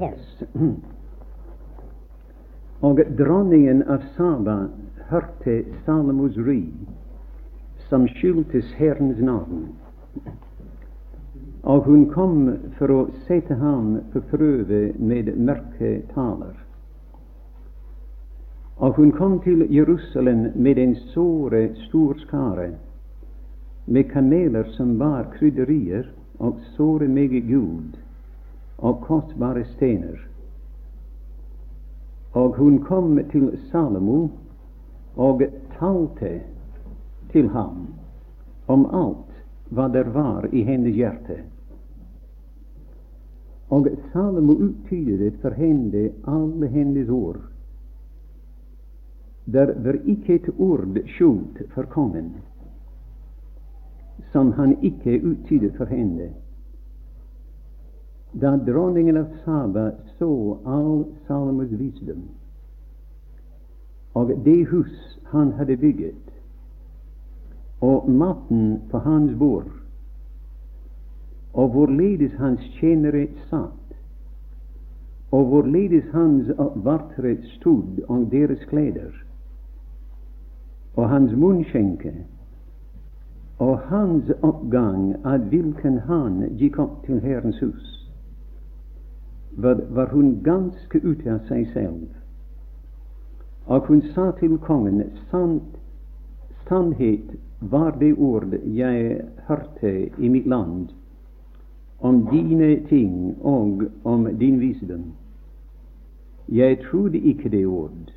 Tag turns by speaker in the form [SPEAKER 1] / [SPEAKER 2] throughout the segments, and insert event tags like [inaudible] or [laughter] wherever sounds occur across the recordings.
[SPEAKER 1] Yes. [clears throat] Og dronningen av Saba hørte Salomos ry, som skyldtes Herrens navn. Og hun kom for å sette ham på prøve med mørke taler. Og hun kom til Jerusalem med en såre stor skare, med kameler som bar krydderier og såre meget guld og kostbare stener. Og hun kom til Salomo og talte til ham om alt hva der var i hennes hjerte. Og Salomo uttydet for henne alle hennes ord. Der var ikke et ord skjult for kongen som han ikke uttydet for henne. Da dronningen av Saba så all Salomos visdom og det hus han hadde bygget, og maten på hans bord, og hvorledes hans tjenere satt, og hvorledes hans vartere stod om deres kleder, og hans munnskjenke, og hans oppgang av hvilken han gikk opp til Herrens hus, var, hun ganske ute av seg selv. Og hun sa til kongen, sant, sannhet var det ord jeg hørte i mitt land om dine ting og om din visdom. Jeg trodde ikke det ord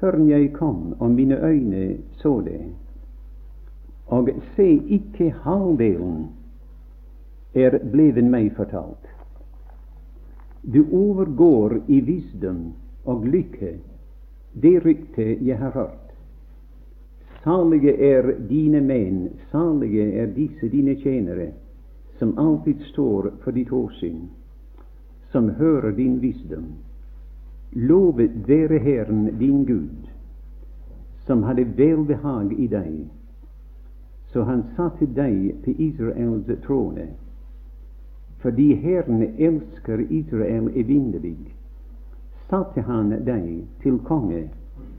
[SPEAKER 1] før jeg kom og mine øyne så det. Og se, ikke halvdelen er blevet meg fortalt. Du overgår i visdom og lykke det rykte jeg har hørt. Salige er dine menn, salige er disse dine tjenere, som alltid står for ditt åsyn, som hører din visdom. Lovet være Herren din Gud, som hadde velbehag i deg, så han satte deg på Israels trone. Fordi Herren elsker Israel evinnelig, satte han deg til konge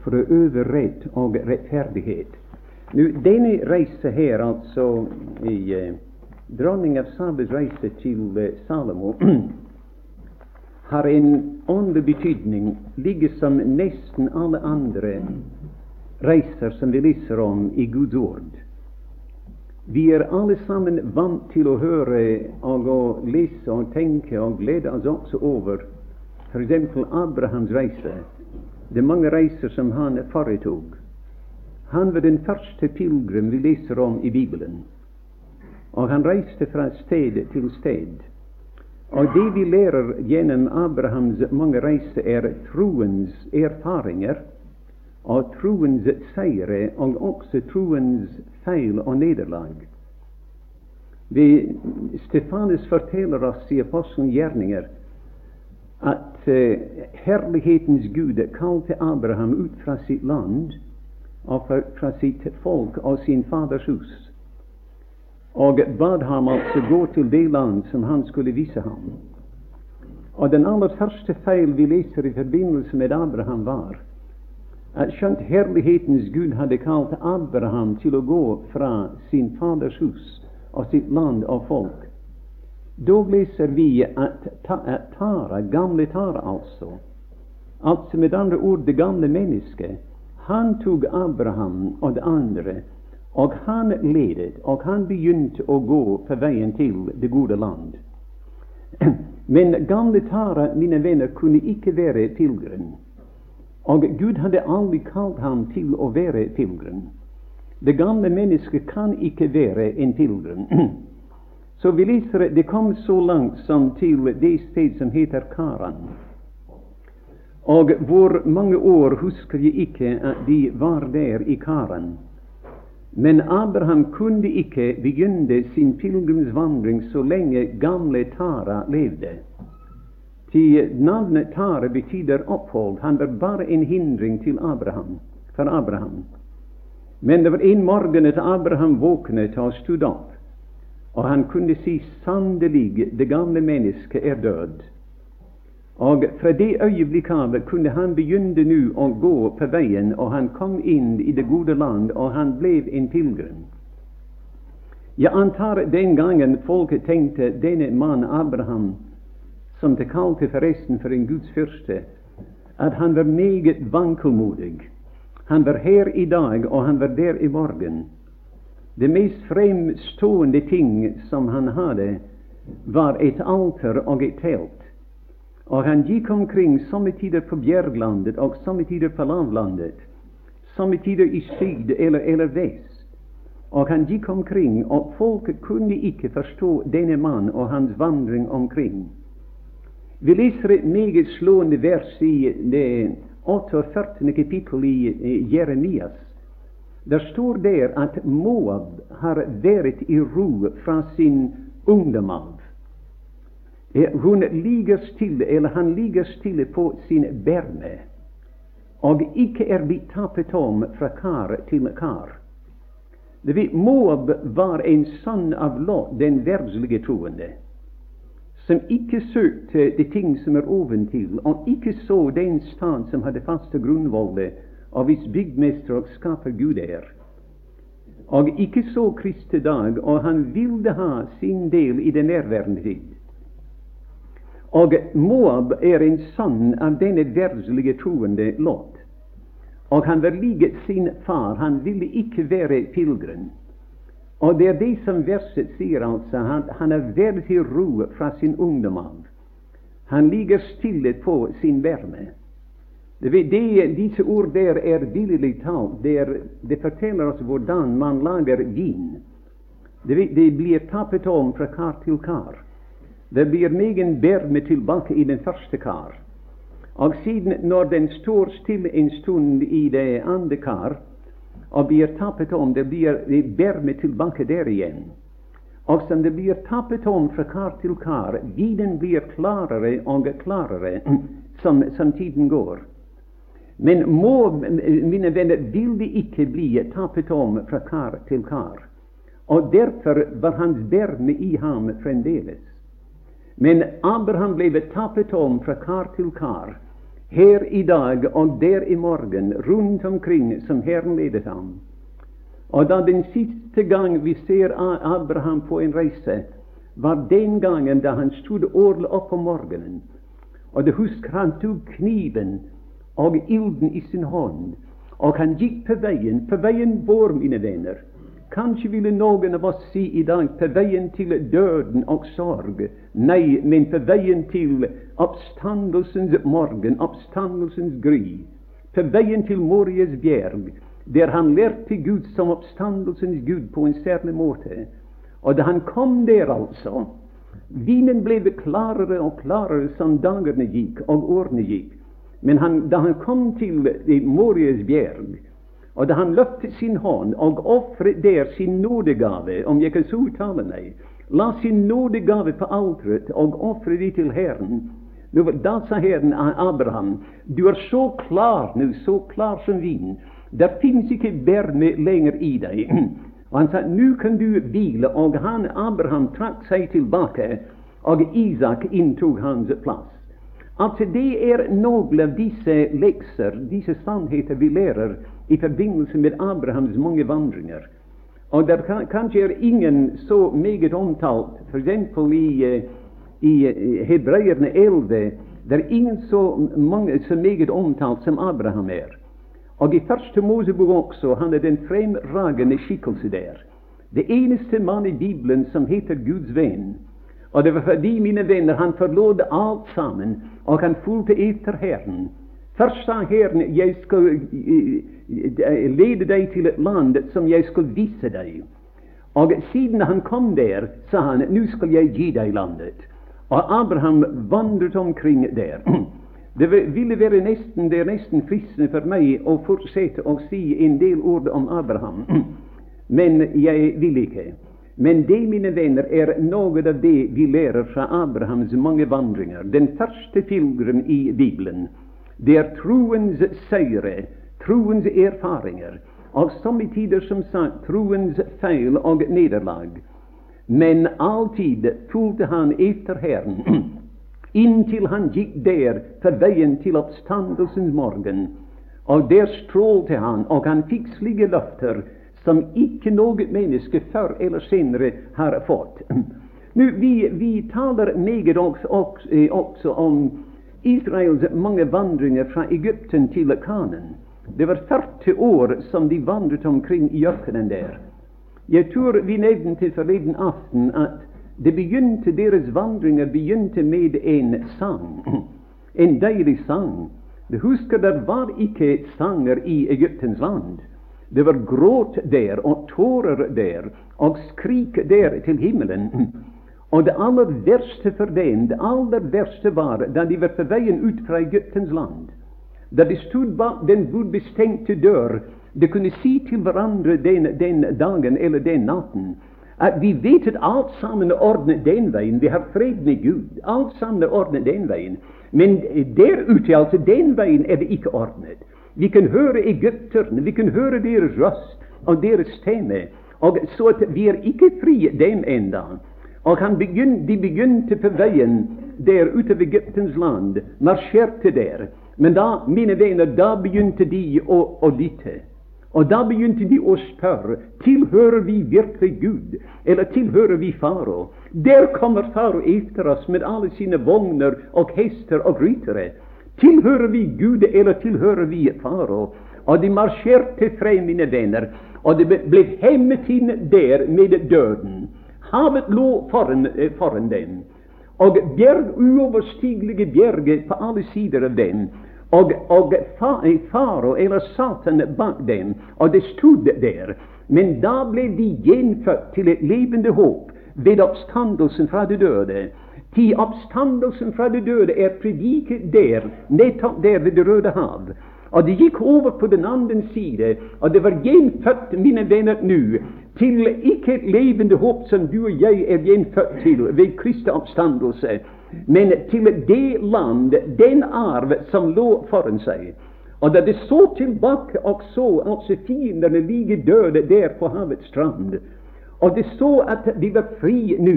[SPEAKER 1] for å øve rett og rettferdighet. Nå, Denne reise her, altså i eh, dronning av Sabes reise til eh, Salomo, [clears throat] har en åndelig betydning, like som nesten alle andre reiser som vi leser om i Guds ord. Vi er alle sammen vant til å høre og å lese og tenke og glede oss også over f.eks. Abrahams reise. Er mange reiser som han foretok. Han var den første pilegrim vi leser om i Bibelen. Og han reiste fra sted til sted. Og det vi lærer gjennom Abrahams mange reiser, er troens erfaringer og troens seire, og også troens feil og nederlag. Stefanus forteller oss i Apostelens gjerninger at uh, herlighetens Gud kalte Abraham ut fra sitt land og fra sitt folk og sin faders hus, og bad ham altså gå til det land som han skulle vise ham. Og den aller første feil vi leser i forbindelse med Abraham, var at skjønt herlighetens Gud hadde kalt Abraham til å gå fra sin faders hus og sitt land og folk, da leser vi at, at Tara, gamle Tara altså, altså med andre ord det gamle mennesket, han tok Abraham og det andre, og han ledet, og han begynte å gå på veien til det gode land. [clears throat] Men gamle Tara, mine venner, kunne ikke være pilegrim. Og Gud hadde aldri kalt ham til å være pilegrim. Det gamle mennesket kan ikke være en pilegrim. [clears throat] Så vi leser det kom så langt som til det sted som heter Karan. Og hvor mange år husker jeg ikke at de var der i Karan. Men Abraham kunne ikke begynne sin pilegrimsvandring så lenge gamle Tara levde. Til navnet Tare betyr opphold. Han var bare en hindring til Abraham, for Abraham. Men det var en morgen at Abraham våknet og stod opp. Og han kunne si sannelig, det gamle mennesket er død. Og fra det øyeblikk av kunne han begynne nå å gå på veien, og han kom inn i det gode land, og han ble en pilegrim. Jeg antar den gangen folk tenkte denne mannen Abraham, som det kalte forresten for en Guds fyrste, at han var meget vankelmodig. Han var her i dag, og han var der i morgen. Det mest fremstående ting som han hadde, var et alter og et telt. Og han gikk omkring somme tider på bjerglandet og somme tider på lavlandet, somme tider i syd eller, eller vest. Og han gikk omkring, og folket kunne ikke forstå denne mann og hans vandring omkring. Vi leser et meget slående vers i det 48. kapittel i Jeremias. Der står der at Moab har vært i ro fra sin ungdom av. Hun ligger stille, eller han ligger stille på sin berne, og ikke er blitt tappet om fra kar til kar. Det Moab var en sønn av Lot, den verdslige troende, som ikke søkte de ting som er oventil, og ikke så den stad som hadde faste grunnvoller, og hvis byggmester og skaper Gud er. Og ikke så Kristi dag, og han ville ha sin del i den nærværende tid. Og Moab er en sønn av denne verdslige troende Lot. Og han var like sin far. Han ville ikke være pilegrim. Og det er det som verset sier, altså. Han, han er verd til ro fra sin ungdom av. Han ligger stille på sin det, disse ord der er billig talt. Det, er, det, forteller oss hvordan man lager vin. Det, det blir tappet om fra kar til kar. Det blir megen berme tilbake i den første kar. Og siden, når den står stille en stund i det andre kar og blir tappet om, det blir berme tilbake der igjen. Og som det blir tappet om fra kar til kar, vinen blir klarere og klarere [clears throat] som, som tiden går. Men må, mine venner, vil det ikke bli tappet om fra kar til kar. Og derfor var hans berme i ham fremdeles. Men Abraham ble tappet om fra kar til kar, her i dag og der i morgen, rundt omkring som Herren ledet ham. Og da den siste gang vi ser Abraham på en reise, var den gangen da han stod årlig opp om morgenen. Og du husker han tok kniven og ilden i sin hånd, og han gikk på veien, på veien vår, mine venner. Kanskje ville noen av oss si i dag på veien til døden og sorg. Nei, men på veien til oppstandelsens morgen, oppstandelsens gry. På veien til Morias bjerg, der han lærte Gud som oppstandelsens Gud på en særlig måte. Og da han kom der, altså Vinen ble klarere og klarere som dagene gikk og årene gikk. Men han, da han kom til Morias bjerg, og da han løftet sin hånd og ofret der sin nådegave, om jeg kan så uttale meg, la sin nådegave på alteret og ofre det til Herren. Da sa Herren Abraham, du er så klar nå, så klar som vin. Det fins ikke berme lenger i deg. Og han sa, nå kan du hvile. Og han, Abraham trakk seg tilbake, og Isak inntok hans plass. Altså, det er noen av disse lekser, disse sannheter vi lærer i forbindelse med Abrahams mange vandringer. Og det kan, kanskje er ingen så meget omtalt, f.eks. i, eh, i eh, Hebreerne 11. Det er ingen så, mange, så meget omtalt som Abraham er. Og i Første Mosebok også, han er den fremragende skikkelse der. Det eneste mann i Bibelen som heter Guds venn. Og det var fordi, mine venner, han forlot alt sammen, og han fulgte etter Herren. Først sa Herren, jeg skal eh, eh, lede deg til et land som jeg skal vise deg. Og siden han kom der, sa han, nå skal jeg gi deg landet. Og Abraham vandret omkring der. [clears throat] Det ville være nesten, det er nesten fristende for meg å fortsette å si en del ord om Abraham, [clears throat] men jeg vil ikke. Men det, mine venner, er noe av det vi lærer fra Abrahams mange vandringer. Den første filgren i Bibelen. Det er troens seire, troens erfaringer, og somme tider, som sagt, troens feil og nederlag. Men alltid fulgte han etter Herren. [clears throat] inntil han gikk der for veien til oppstandelsens morgen. Og der strålte han, og han fikk slike løfter som ikke noe menneske før eller senere har fått. Nu, vi, vi taler meget også, også, også, om Israels mange vandringer fra Egypten til Kanan. Det var 40 år som de vandret omkring i ørkenen der. Jeg tror vi nevnte forleden aften at det begynte, deres vandringer begynte med en sang. En deilig sang. Du husker det var ikke sanger i Egyptens land. Det var gråt der og tårer der og skrik der til himmelen. Og det aller verste for dem, det aller verste var da de var på veien ut Egyptens land. Da de stod bak den budbestengte dør, de kunne si til hverandre den, den dagen eller den natten at vi vet at alt sammen ordnet den veien. Vi har fred med Gud. Alt sammen ordnet den veien. Men der ute, den veien, er det ikke ordnet. Vi kan høre egypterne, vi kan høre deres røst og deres stemme. Og så at vi er ikke fri dem enda. Og begynte, de begynte på veien der ute ved Egyptens land, marsjerte der. Men da, mine venner, da begynte de å, å lytte. Og da begynte de å spørre tilhører vi virkelig Gud, eller tilhører vi farao. Der kommer farao etter oss med alle sine vogner og hester og ryttere. Tilhører vi Gud, eller tilhører vi farao? Og de marsjerte frem, mine venner, og de ble hemmet inn der med døden. Havet lå foran, eh, foran dem, og bjerg, uoverstigelige bjerger på alle sider av dem og, og faro, eller Satan, bak dem, og det stod der. Men da ble de gjenfødt til et levende håp ved oppstandelsen fra de døde. Til oppstandelsen fra de døde er prediket der, nettopp der ved Det røde hav. Og det gikk over på den andre side, og det var gjenfødt, mine venner, nå, til ikke et levende håp som du og jeg er gjenfødt til ved Kristi oppstandelse, men til det land, den arv som lå foran seg. Og da de så tilbake og så altså fiendene ligge døde der på havets strand, og det så at de var fri nå,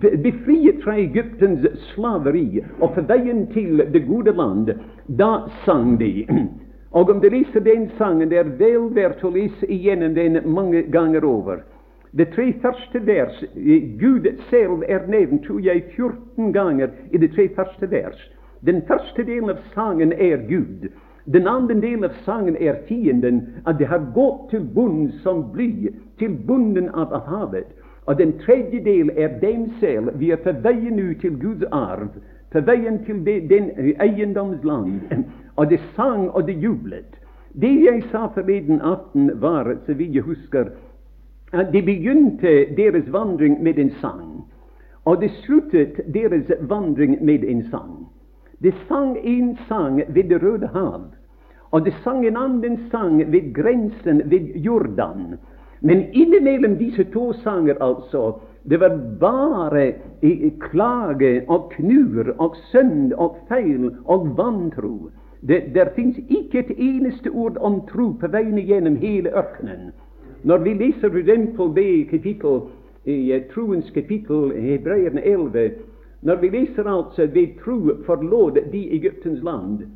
[SPEAKER 1] befriet fra Egyptens slaveri og på veien til det gode land, da sang de. [clears throat] Og om du leser den sangen, det er vel verdt å lese igjennom den mange ganger over. Det tre første vers Gud selv er nevnt, tror jeg, 14 ganger i de tre første vers. Den første delen av sangen er Gud. Den andre delen av sangen er fienden, at det har gått til bunnen som bly, til bunnen av, av havet. Og den tredje del er dem selv. Vi er på veien nå til Guds arv, på veien til det, den eiendomsland. Og det sang, og det jublet. Det jeg sa forleden aften, var, så vidt jeg husker, at de begynte deres vandring med en sang, og det sluttet deres vandring med en sang. De sang en sang ved Det røde hav, og det sang en annen sang ved grensen ved Jordan. Men innimellom disse to sanger, altså, det var bare klage og knur og synd og feil og vantro. Det, der fins ikke et eneste ord om tro på veien gjennom hele ørkenen. Når vi leser f.eks. det kapittel i eh, troens kapittel, Hebreerne 11, når vi leser altså ved tro forlot de Egyptens land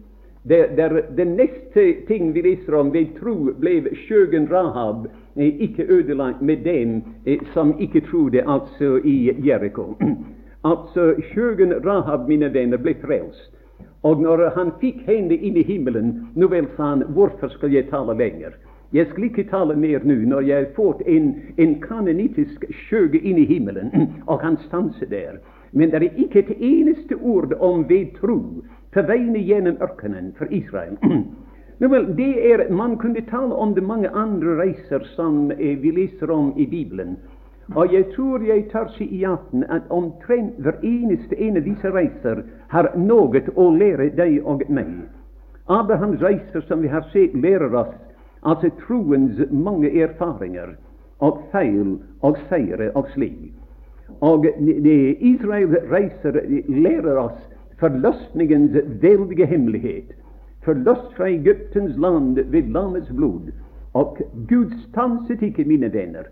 [SPEAKER 1] der, der, Den neste ting vi Israel ved tro, ble skjøgen Rahab eh, ikke ødelagt med dem eh, som ikke trodde, altså i Jeriko. [clears throat] altså skjøgen Rahab, mine venner, ble frelst. Og når han fikk henne inn i himmelen, nå vel, sa han, hvorfor skal jeg tale lenger? Jeg skal ikke tale mer nå når jeg har fått en, en kanonitisk skjøge inn i himmelen [clears throat] og han stanser der. Men det er ikke et eneste ord om ved tro på veien gjennom ørkenen for Israel. [clears throat] Nå vel, det er, Man kunne tale om det mange andre reiser som eh, vi leser om i Bibelen. Og jeg tror jeg tar si i aften at omtrent hver eneste en av disse reiser har noe å lære deg og meg. Abrahams reiser, som vi har sett, lærer oss altså troens mange erfaringer og feil og seire og slik. Og Israel reiser lærer oss forløsningens veldige hemmelighet. Forløst fra Egyptens land ved lammets blod. Og Gud stanset ikke, mine venner.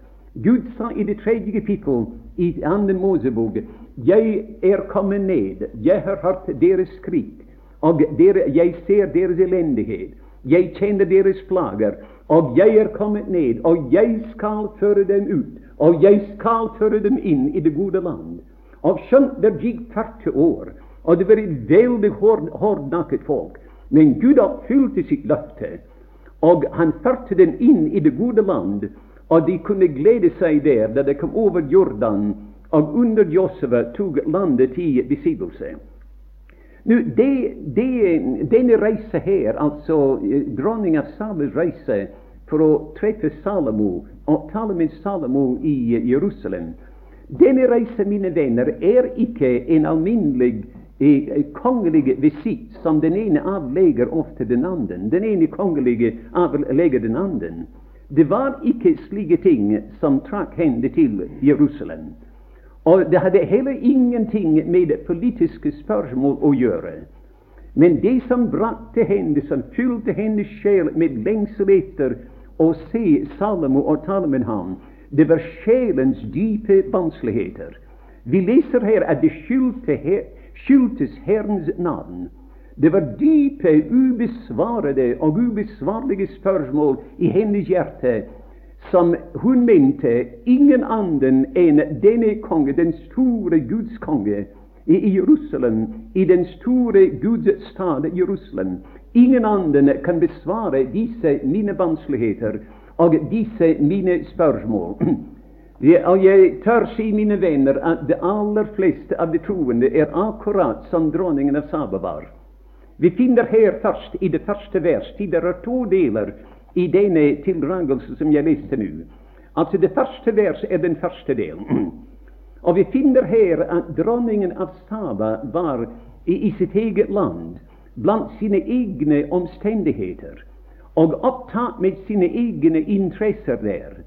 [SPEAKER 1] Gud sa i det tredje kapittel i andre Mosebok Jeg er kommet ned, jeg har hørt deres skrik, og dere, jeg ser deres elendighet. Jeg kjenner deres plager, og jeg er kommet ned, og jeg skal føre dem ut, og jeg skal føre dem inn i det gode land. Og skjønt det gikk 40 år, og det var et veldig hardnakket folk, men Gud oppfylte sitt løfte, og han førte dem inn i det gode land, og de kunne glede seg der da de kom over Jordan, og under Josua tok landet i besittelse. Denne reise her, altså eh, dronning av Sabas reise for å treffe Salomo og tale med Salomo i eh, Jerusalem Denne reise, mine venner, er ikke en alminnelig eh, kongelig visitt som den ene avlegger ofte den andre. Den ene kongelige avlegger den andre. Det var ikke slike ting som trakk henne til Jerusalem. Og det hadde heller ingenting med politiske spørsmål å gjøre. Men det som brakte henne, som fylte hennes sjel med lengsel etter å se Salomo og tale med ham, det var sjelens dype vanskeligheter. Vi leser her at det skyldtes Herrens navn. Det var dype, ubesvarede og ubesvarlige spørsmål i hennes hjerte som hun mente ingen annen enn denne konge, den store Guds konge i Jerusalem, i den store Guds stad Jerusalem. Ingen annen kan besvare disse mine vanskeligheter og disse mine spørsmål. Og jeg tør si, mine venner, at de aller fleste av de troende er akkurat som dronningen av Saba var. Vi finner her først i det første vers det er to deler i denne tildragelse som jeg leste nå. Altså Det første vers er den første delen. [clears throat] Og vi finner her at dronningen av Saba var i, i sitt eget land, blant sine egne omstendigheter, og opptatt med sine egne interesser der.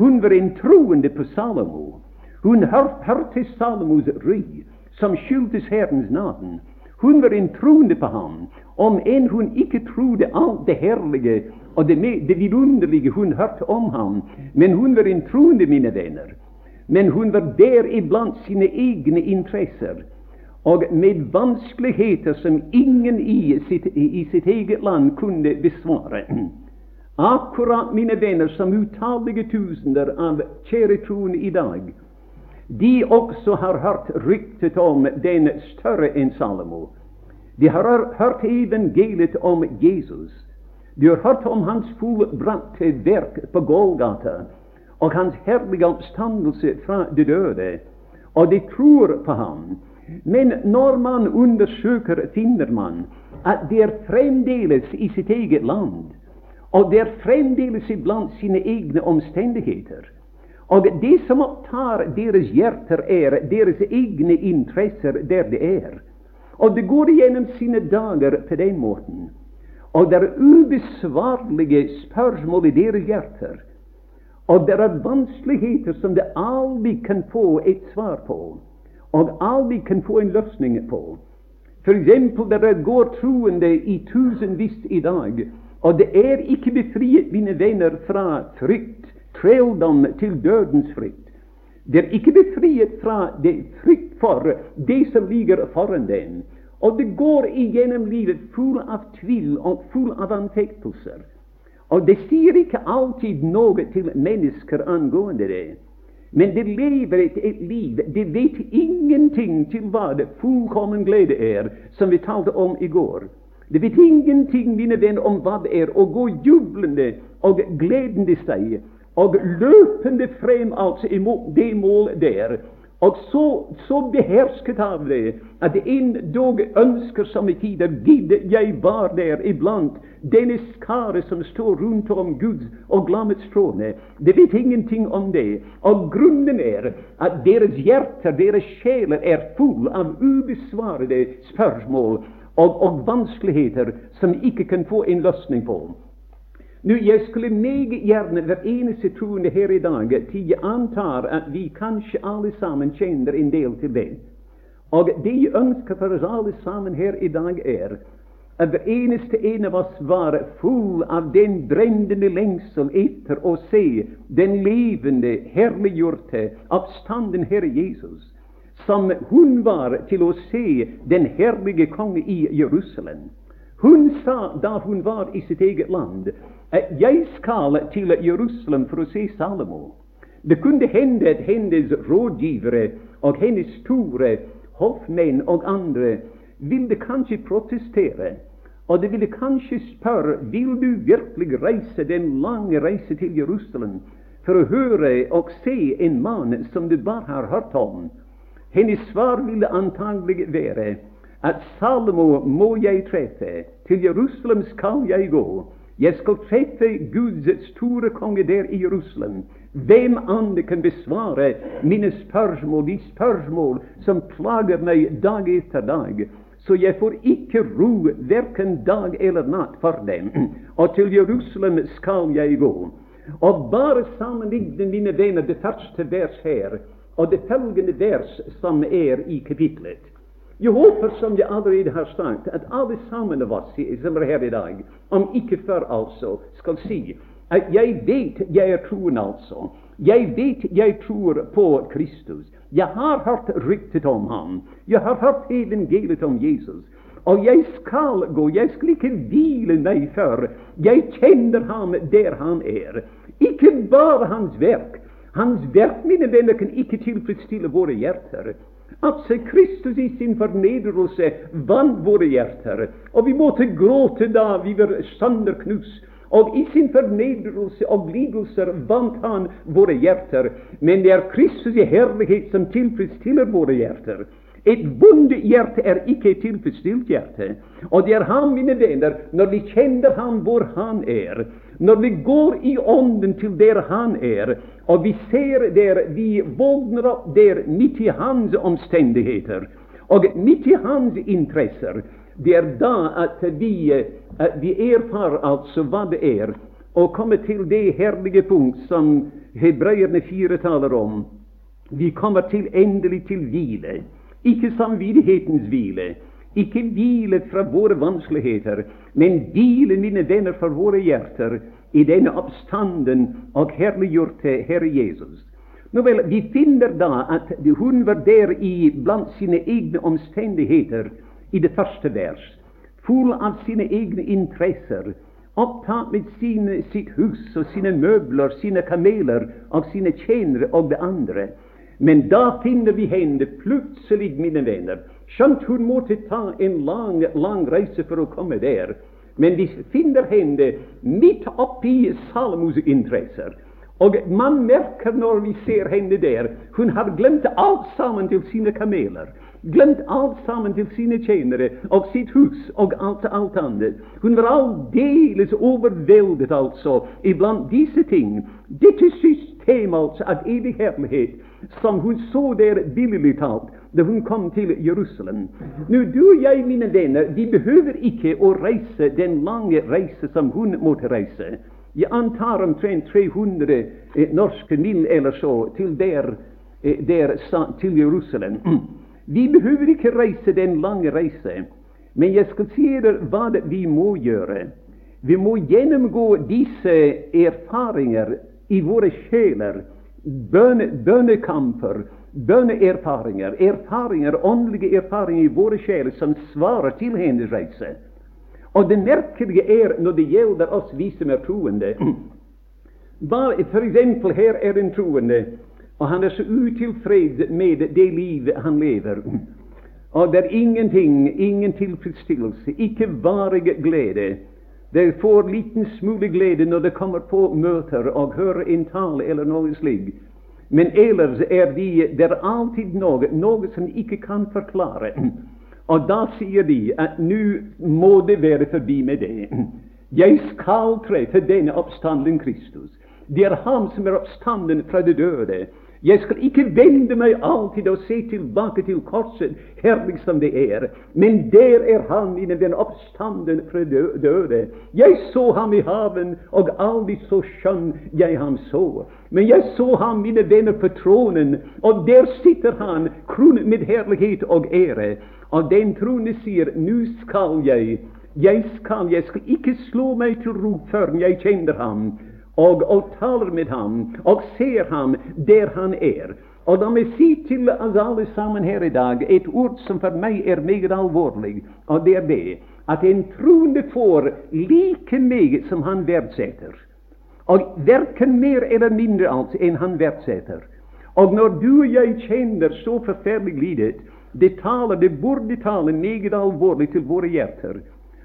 [SPEAKER 1] Hun var en troende på Salomo. Hun hørte Salomos ry, som skyldtes Herrens navn. Hun var en troende på ham, om enn hun ikke trodde alt det herlige og det, det vidunderlige hun hørte om ham. Men hun var en troende, mine venner. Men hun var der iblant sine egne interesser, og med vanskeligheter som ingen i sitt, i sitt eget land kunne besvare. Akkurat, mine venner, som utallige tusener av kjære troende i dag, de også har hørt ryktet om den større enn Salomo. De har hørt evangeliet om Jesus. De har hørt om hans fullbrakte verk på Golgata og hans herlige oppstandelse fra de døde, og de tror på ham. Men når man undersøker, finner man at det er fremdeles i sitt eget land, og det er fremdeles iblant sine egne omstendigheter. Og det som opptar deres hjerter, er deres egne interesser der det er. Og det går igjennom sine dager på den måten. Og det er ubesvarlige spørsmål i deres hjerter. Og det er vanskeligheter som det aldri kan få et svar på, og aldri kan få en løsning på. For eksempel, det går troende i tusenvis i dag, og det er ikke befriet, mine venner, fra frykt, trelldom til dødens frykt. Det er ikke befriet fra det frykt for det som ligger foran dem. Og det går igjennom livet full av tvil og full av anfektelser. Og det sier ikke alltid noe til mennesker angående det. Men det lever et, et liv Det vet ingenting til hva det fullkommen glede er, som vi talte om i går. Det vet ingenting, mine venner, om hva det er å gå jublende og gledende seg og løpende frem altså imot det målet der og så, så behersket av det at endog ønsker somme tider gidde jeg var der iblant denne skare som står rundt om Guds og glammets trone. Det vet ingenting om det. Og grunnen er at deres hjerter, deres sjeler, er full av ubesvarede spørsmål og, og vanskeligheter som vi ikke kan få en løsning på. Nå, Jeg skulle meget gjerne hver eneste troende her i dag til jeg antar at vi kanskje alle sammen kjenner en del til det. Og det jeg ønsker for oss alle sammen her i dag, er at hver eneste en av oss var full av den brennende lengsel etter å se den levende, herliggjorte, oppstanden Herre Jesus, som hun var til å se den herlige konge i Jerusalem. Hun sa da hun var i sitt eget land, at 'jeg skal til Jerusalem for å se Salomo'. Det kunne hende at hennes rådgivere og hennes store hoffmenn og andre ville kanskje protestere. Og de ville kanskje spørre vil du virkelig reise den lange reise til Jerusalem for å høre og se en mann som du bare har hørt om? Hennes svar ville antagelig være at Salomo må jeg treffe, til Jerusalem skal jeg gå. Jeg skal treffe Guds store konge der i Jerusalem. Hvem andre kan besvare mine spørsmål, de spørsmål som plager meg dag etter dag? Så jeg får ikke ro verken dag eller natt for dem. Og til Jerusalem skal jeg gå. Og bare sammenligne, mine venner, det første vers her og det følgende vers som er i kapitlet. Jeg håper, som jeg allerede har sagt, at alle sammen av oss som er her i dag, om ikke før altså, skal si at jeg vet jeg er troen, altså. Jeg vet jeg tror på Kristus. Jeg har hørt ryktet om ham. Jeg har hørt evangeliet om Jesus. Og jeg skal gå, jeg skal ikke hvile meg før jeg kjenner ham der han er. Ikke bare hans verk. Hans verk, mine venner, kan ikke tilfredsstille våre hjerter. Altså, Kristus i sin fornedrelse vant våre hjerter, og vi måtte gråte da vi var sanderknust og i sin fornedrelse og lidelser vant han våre hjerter. Men det er Kristus i herlighet som tilfredsstiller våre hjerter. Et vondt hjerte er ikke et tilfredsstilt hjerte. Og det er ham, mine venner, når vi kjenner ham hvor han er, når vi går i ånden til der han er, og vi ser der vi våkner opp der midt i hans omstendigheter og midt i hans interesser, det er da at vi at vi erfar altså hva det er å komme til det herlige punkt som hebreerne fire taler om. Vi kommer til endelig til hvile. Ikke samvittighetens hvile, ikke hvile fra våre vanskeligheter, men hvile, mine venner, fra våre hjerter i denne oppstanden og herliggjorte Herre Jesus. Nå vel, Vi finner da at hun var der i blant sine egne omstendigheter i det første vers full av sine egne interesser, opptatt med sine, sitt hus og sine møbler, sine kameler og sine tjenere og det andre. Men da finner vi henne plutselig, mine venner, skjønt hun måtte ta en lang, lang reise for å komme der. Men vi finner henne midt oppi Salomos interesser. Og man merker når vi ser henne der, hun har glemt alt sammen til sine kameler glemt alt sammen til sine tjenere og sitt hus og alt, alt annet. Hun var aldeles overveldet, altså, iblant disse ting. Dette system altså av evig som hun så der billig talt da hun kom til Jerusalem. Nå, du og jeg, mine venner, vi behøver ikke å reise den lange reise som hun måtte reise. Jeg antar omtrent 300 eh, norske mil eller så til der, eh, der til Jerusalem. [clears throat] Vi behøver ikke reise den lange reise, men jeg skal si dere hva vi må gjøre. Vi må gjennomgå disse erfaringer i våre sjeler. Bønne, bønnekamper, bønneerfaringer, erfaringer, åndelige erfaringer i våre sjeler som svarer til hennes reise. Og det merkelige er når det gjelder oss vi som er troende. For eksempel, her er en troende og han er så utilfreds med det livet han lever. Og det er ingenting, ingen tilfredsstillelse, ikke varig glede. Det får liten smule glede når de kommer på møter og hører en tale eller noe slikt. Men ellers er de, det er alltid noe, noe som de ikke kan forklare. Og da sier de at nå må det være forbi med det. Jeg skal treffe denne oppstanden Kristus. Det er ham som er oppstanden fra de døde. Jeg skal ikke vende meg alltid og se tilbake til korset, herlig som det er. Men der er han innen den oppstanden fra døde. Jeg så ham i haven, og aldri så skjønn jeg ham så. Men jeg så ham, mine venner, på tronen, og der sitter han, kronet med herlighet og ære. Og den tronen sier, nå skal jeg Jeg skal, jeg skal ikke slå meg til ro før jeg kjenner ham, og, og taler med ham, og ser ham der han er. Og la meg si til alle sammen her i dag et ord som for meg er meget alvorlig, og det er det at en troende får like meget som han verdsetter. Og verken mer eller mindre altså enn han verdsetter. Og når du og jeg kjenner så forferdelig lidet, det taler, det burde tale meget alvorlig til våre hjerter.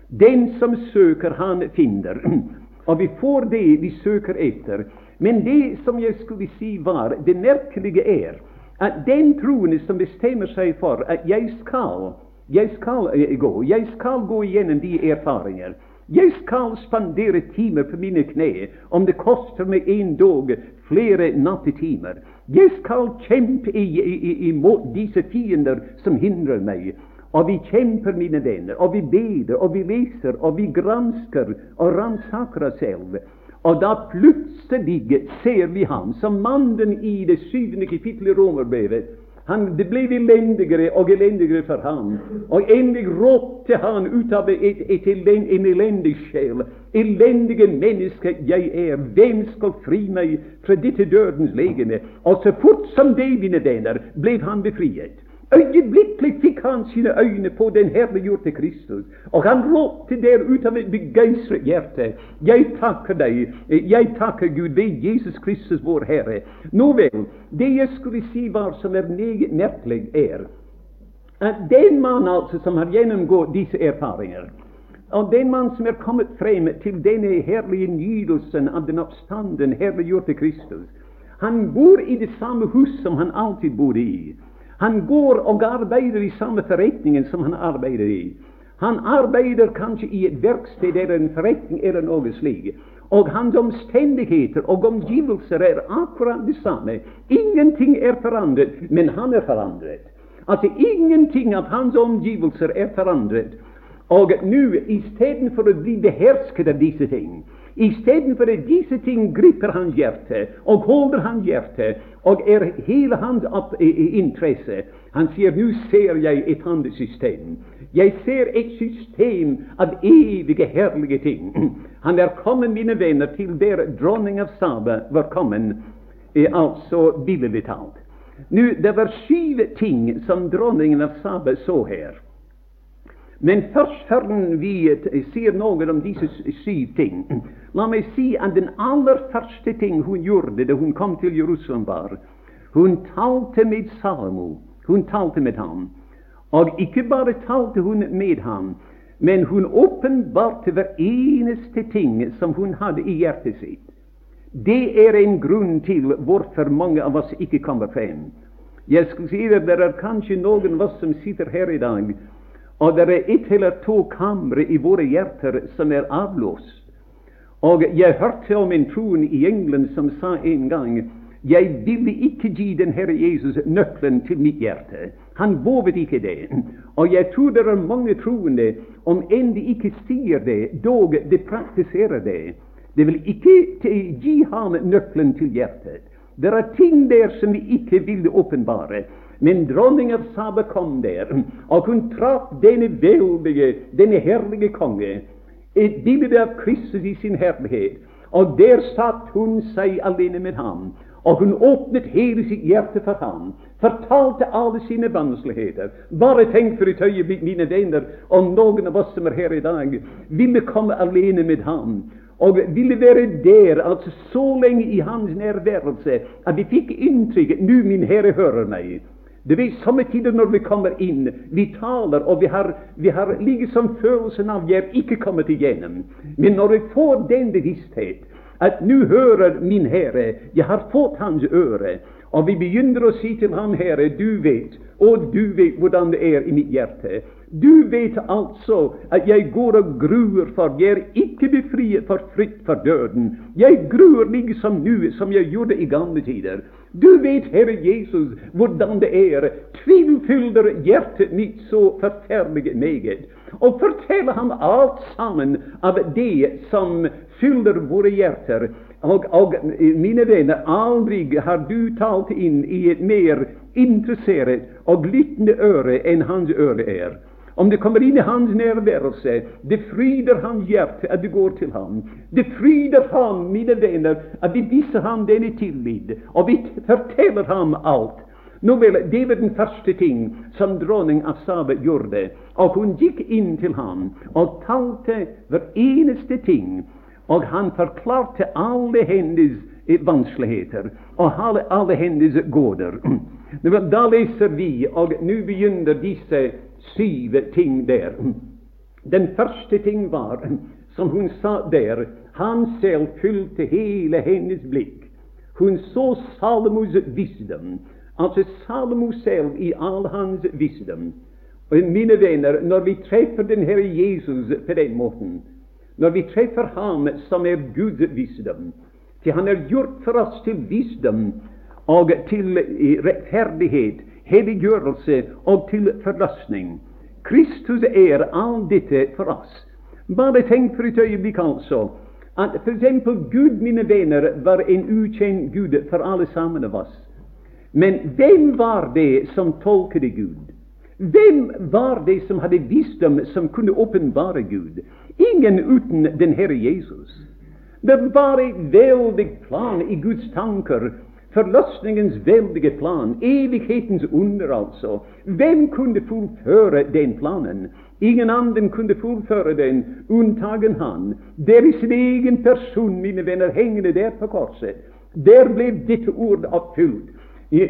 [SPEAKER 1] Den som søker, han finner. [clears throat] Og vi får det vi søker etter. Men det som jeg skulle si var, det merkelige er at den troende som bestemmer seg for at jeg skal, jeg skal eh, gå, jeg skal gå igjennom de erfaringer jeg skal spandere timer på mine kne, om det koster meg en dag flere nattetimer. Jeg skal kjempe imot disse fiender som hindrer meg. Og vi kjemper, mine venner, og vi beder, og vi leser, og vi gransker og ransaker oss selv. Og da plutselig ser vi ham som mannen i det syvende kapittelet i Romerbrevet han, det ble elendigere og elendigere for ham. Og endelig ropte han ut av et, et, en elendig sjel. Elendige menneske jeg er, hvem skal fri meg fra dette dødens legeme? Og så fort som det, mine venner, ble han befriet. Øyeblikkelig fikk han sine øyne på den herliggjorte Kristus, og han ropte der ut av et begeistret hjerte Jeg takker deg, jeg takker Gud ved Jesus Kristus, vår Herre. Nå vel, det jeg skulle si var som er meget merkelig, er at den mann altså som har gjennomgått disse erfaringer, og den mann som er kommet frem til denne herlige nydelsen av den oppstanden, herliggjorte Kristus, han bor i det samme hus som han alltid bodde i. Han går og arbeider i samme forretningen som han arbeider i. Han arbeider kanskje i et verksted eller en forretning eller noe slikt. Og hans omstendigheter og omgivelser er akkurat det samme. Ingenting er forandret, men han er forandret. Altså ingenting av hans omgivelser er forandret. Og nå, istedenfor å bli behersket av disse ting, Istedenfor disse ting griper hans hjerte og holder hans hjerte og er hele hans interesse. Han sier nå ser jeg et annet system. Jeg ser et system av evige, herlige ting. Han er kommet, mine venner, til der dronning av Saba var kommet, altså billedlig talt. Nå, Det var syv ting som dronningen av Saba så her. Men først før vi sier noe om disse syv ting, la meg si at den aller første ting hun gjorde da hun kom til Jerusalem, var hun talte med Salomo. Hun talte med ham. Og ikke bare talte hun med ham, men hun åpenbarte hver eneste ting som hun hadde i hjertet sitt. Det er en grunn til hvorfor mange av oss ikke kommer frem. Jeg skal si at Det er kanskje noen av oss som sitter her i dag og det er ett eller to kamre i våre hjerter som er avlåst. Og jeg hørte om en troen i England som sa en gang jeg ville ikke gi den Herre Jesus nøkkelen til mitt hjerte. Han våget ikke det. Og jeg tror det er mange troende, om enn de ikke sier det, dog de praktiserer det. De vil ikke gi ham nøkkelen til hjertet. Det er ting der som vi ikke ville åpenbare. Men dronning av Saba kom der, og hun traff denne veldige, denne herlige konge. Et bilde av Kristus i sin herlighet. Og der satt hun seg alene med ham. Og hun åpnet hele sitt hjerte for ham, fortalte alle sine vanskeligheter. Bare tenk for et øyeblikk, mine venner, om noen av oss som er her i dag, ville komme alene med ham og ville være der altså så lenge i hans nærværelse at vi fikk inntrykket nå min Herre hører meg. Det er Samme tider når vi kommer inn, vi taler, og vi har, vi har liksom følelsen av jeg er ikke kommet igjennom. Men når vi får den bevissthet at nå hører min Herre, jeg har fått Hans øre, og vi begynner å si til Ham, Herre, du vet, og du vet hvordan det er i mitt hjerte. Du vet altså at jeg går og gruer for Jeg er ikke befriet for frykt for døden. Jeg gruer liksom nå som jeg gjorde i gamle tider. Du vet, Herre Jesus, hvordan det er. Tvilfylder hjertet mitt så forferdelig meget. Og fortell ham alt sammen av det som fyller våre hjerter. Og, og, mine venner, aldri har du talt inn i et mer interessert og lyttende øre enn hans øre er. Om det kommer inn i hans nærværelse, det fryder hans hjerte at du går til ham. Det fryder ham, mine venner, at vi viser ham denne tillit, og vi forteller ham alt. Nå vel, Det var den første ting som dronning Asaba gjorde. Og hun gikk inn til ham og talte hver eneste ting. Og han forklarte alle hennes vanskeligheter og alle, hennes gåter. [clears throat] Da leser vi, og nå begynner disse syv ting der. Den første ting var, som hun sa der, han selv fylte hele hennes blikk. Hun så Salomos visdom, altså Salomo selv i all hans visdom. Og mine venner, når vi treffer den Herre Jesus på den måten, når vi treffer Ham som er Guds visdom, til Han er gjort for oss til visdom og til rettferdighet, helliggjørelse og til forløsning. Kristus er all dette for oss. Bare tenk for et øyeblikk altså at f.eks. Gud, mine venner, var en ukjent Gud for alle sammen av oss. Men hvem var det som tolket Gud? Hvem var det som hadde visdom som kunne åpenbare Gud? Ingen uten den Herre Jesus. Det var et veldig plan i Guds tanker Forløsningens veldige plan, evighetens under, altså. Hvem kunne fullføre den planen? Ingen annen kunne fullføre den unntagen han. Deres egen person, mine venner, hengende der på korset. Der ble dette ord oppfylt.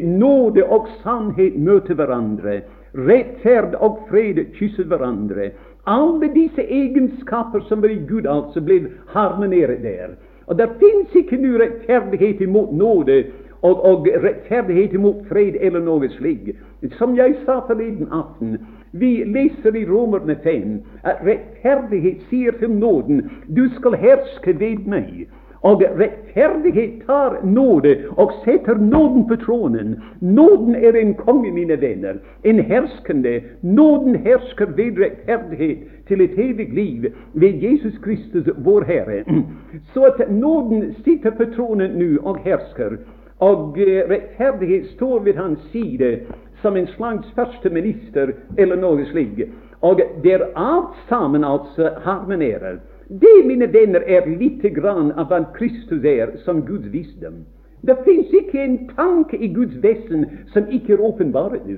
[SPEAKER 1] Nåde og sannhet møter hverandre. Rettferd og fred kysser hverandre. Alle disse egenskaper som var i Gud, altså, ble harmonert der. Og det fins ikke noe rettferdighet imot nåde og, og rettferdighet imot fred eller noe slikt. Som jeg sa forleden aften, vi leser i Romerne 5 at rettferdighet sier til nåden du skal herske ved meg. Og rettferdighet tar nåde og setter nåden på tronen. Nåden er en konge, mine venner, en herskende. Nåden hersker ved rettferdighet til et evig liv ved Jesus Kristus, vår Herre. [clears throat] Så at nåden sitter på tronen nå og hersker. Og eh, rettferdighet står ved hans side som en slags første minister eller noe slikt. Og der alt sammen altså harmonerer. Det, mine venner, er lite grann av hva Kristus er som Guds visdom. Det fins ikke en tanke i Guds vesen som ikke er åpenbart nå.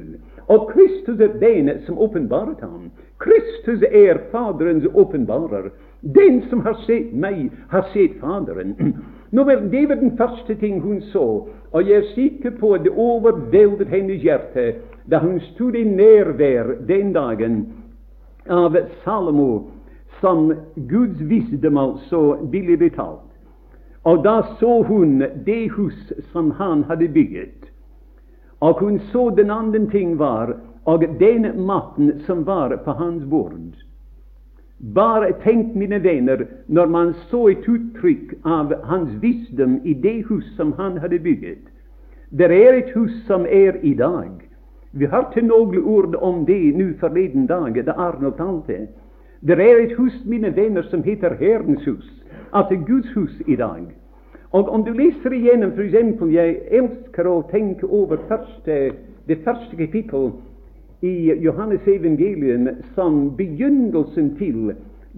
[SPEAKER 1] Og Kristus er den som åpenbaret ham. Kristus er Faderens åpenbarer. Den som har sett meg, har sett Faderen. [clears throat] Nå vel, Det var den første ting hun så, og jeg er sikker på at det overveldet hennes hjerte da hun stod i nærvær den dagen av Salomo som Guds visdom, altså billig betalt. Og da så hun det hus som han hadde bygget. Og hun så den andre ting var, og den maten som var på hans bord. Bare tenk, mine venner, når man så et uttrykk av hans visdom i det hus som han hadde bygget. Det er et hus som er i dag. Vi hørte noen ord om det nå forleden dag, da Arnold talte. Det er et hus, mine venner, som heter Herrens hus, altså Guds hus i dag. Og om du leser igjennom f.eks. Jeg elsker å tenke over første, det første kapittel i Johannes evangelium som begynnelsen til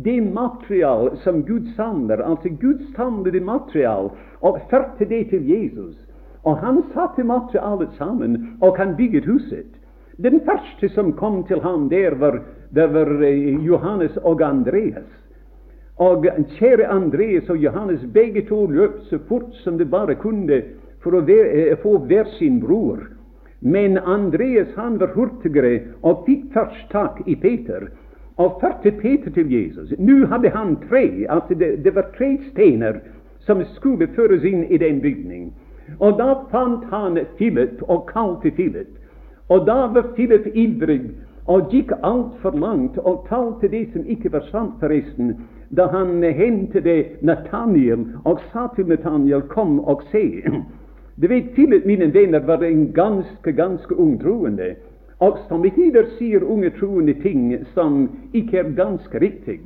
[SPEAKER 1] det material som Gud samler, altså Gud samlede material, og førte det til Jesus. Og han satte materialet sammen, og han bygget huset. Den første som kom til ham der, var, der var eh, Johannes og Andreas. Og kjære Andreas og Johannes, begge to løp så fort som de bare kunne for å være, eh, få hver sin bror. Men Andreas han var hurtigere og fikk først tak i Peter og førte Peter til Jesus. Nå hadde han tre, altså det, det var tre steiner som skulle føres inn i den bygning. Og da fant han Philip og kalte Philip. Og da var Philip ivrig og gikk altfor langt og talte det som ikke var sant, forresten, da han hentet Nathaniel og sa til Nathaniel 'Kom og se'. Du vet, Philip, mine venner, var en ganske, ganske ung troende. Og som tider sier unge troende ting som ikke er ganske riktig.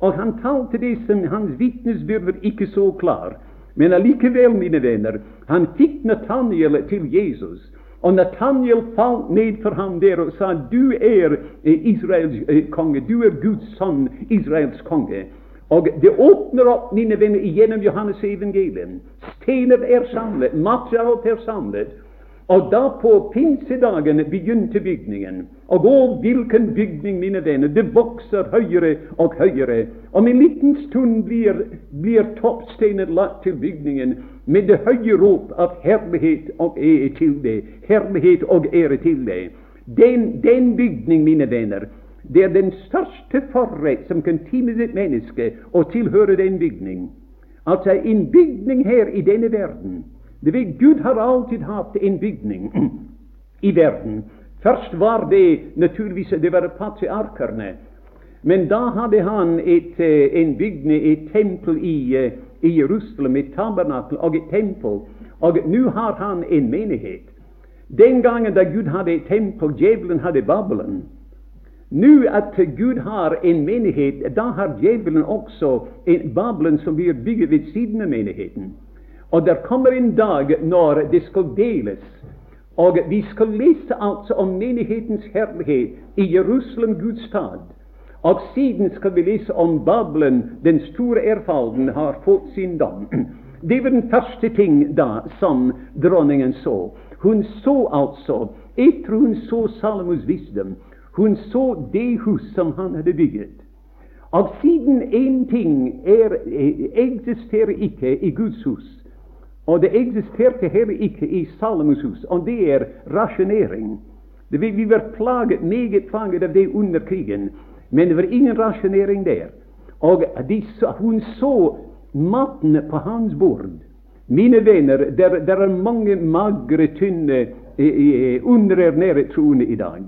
[SPEAKER 1] Og han talte det som hans vitnesbyrd var ikke så klar. Men allikevel, mine venner, han fikk Nathaniel til Jesus. Og Nathaniel falt ned for ham der og sa, du er Israels konge, du er Guds sønn, Israels konge. Og det åpner opp, mine venner, gjennom Johannes evangelium. Stener er samlet, materialet er samlet. Og da på pinsedagen begynte bygningen. Og å, hvilken bygning, mine venner! Det vokser høyere og høyere. Om en liten stund blir, blir toppsteinen lagt til bygningen med det høye rop av herlighet og ære til det. Herlighet og ære til det. Den, den bygning, mine venner, det er den største forrett som kan times et menneske å tilhøre den bygning. Altså en bygning her i denne verden det vil, Gud har alltid hatt en bygning [clears throat] i verden. Først var det naturligvis det var patriarkerne. Men da hadde han et, eh, en bygning, et tempel i, eh, i Jerusalem, et tabernakel og et tempel. Og nå har han en menighet. Den gangen da Gud hadde et tempel, djevelen hadde Babelen. Nå at Gud har en menighet, da har djevelen også en Babelen som blir bygget ved siden av menigheten. Og der kommer en dag når det skal deles. Og vi skal lese altså om menighetens herlighet i Jerusalem, Guds stad. Og siden skal vi lese om Babelen, den store erfalden, har fått sin dom. Det var den første ting da som dronningen så. Hun så altså, etter hun så Salomos visdom, hun så det hus som han hadde bygget. Og siden én ting er, eksisterer ikke i Guds hus, og det eksisterte heller ikke i Salomos hus, og det er rasjonering. Vi var plaget, meget plaget av det under krigen, men det var ingen rasjonering der. Og de, hun så maten på hans bord. Mine venner, der, der er mange magre, tynne, underernærede troende i dag.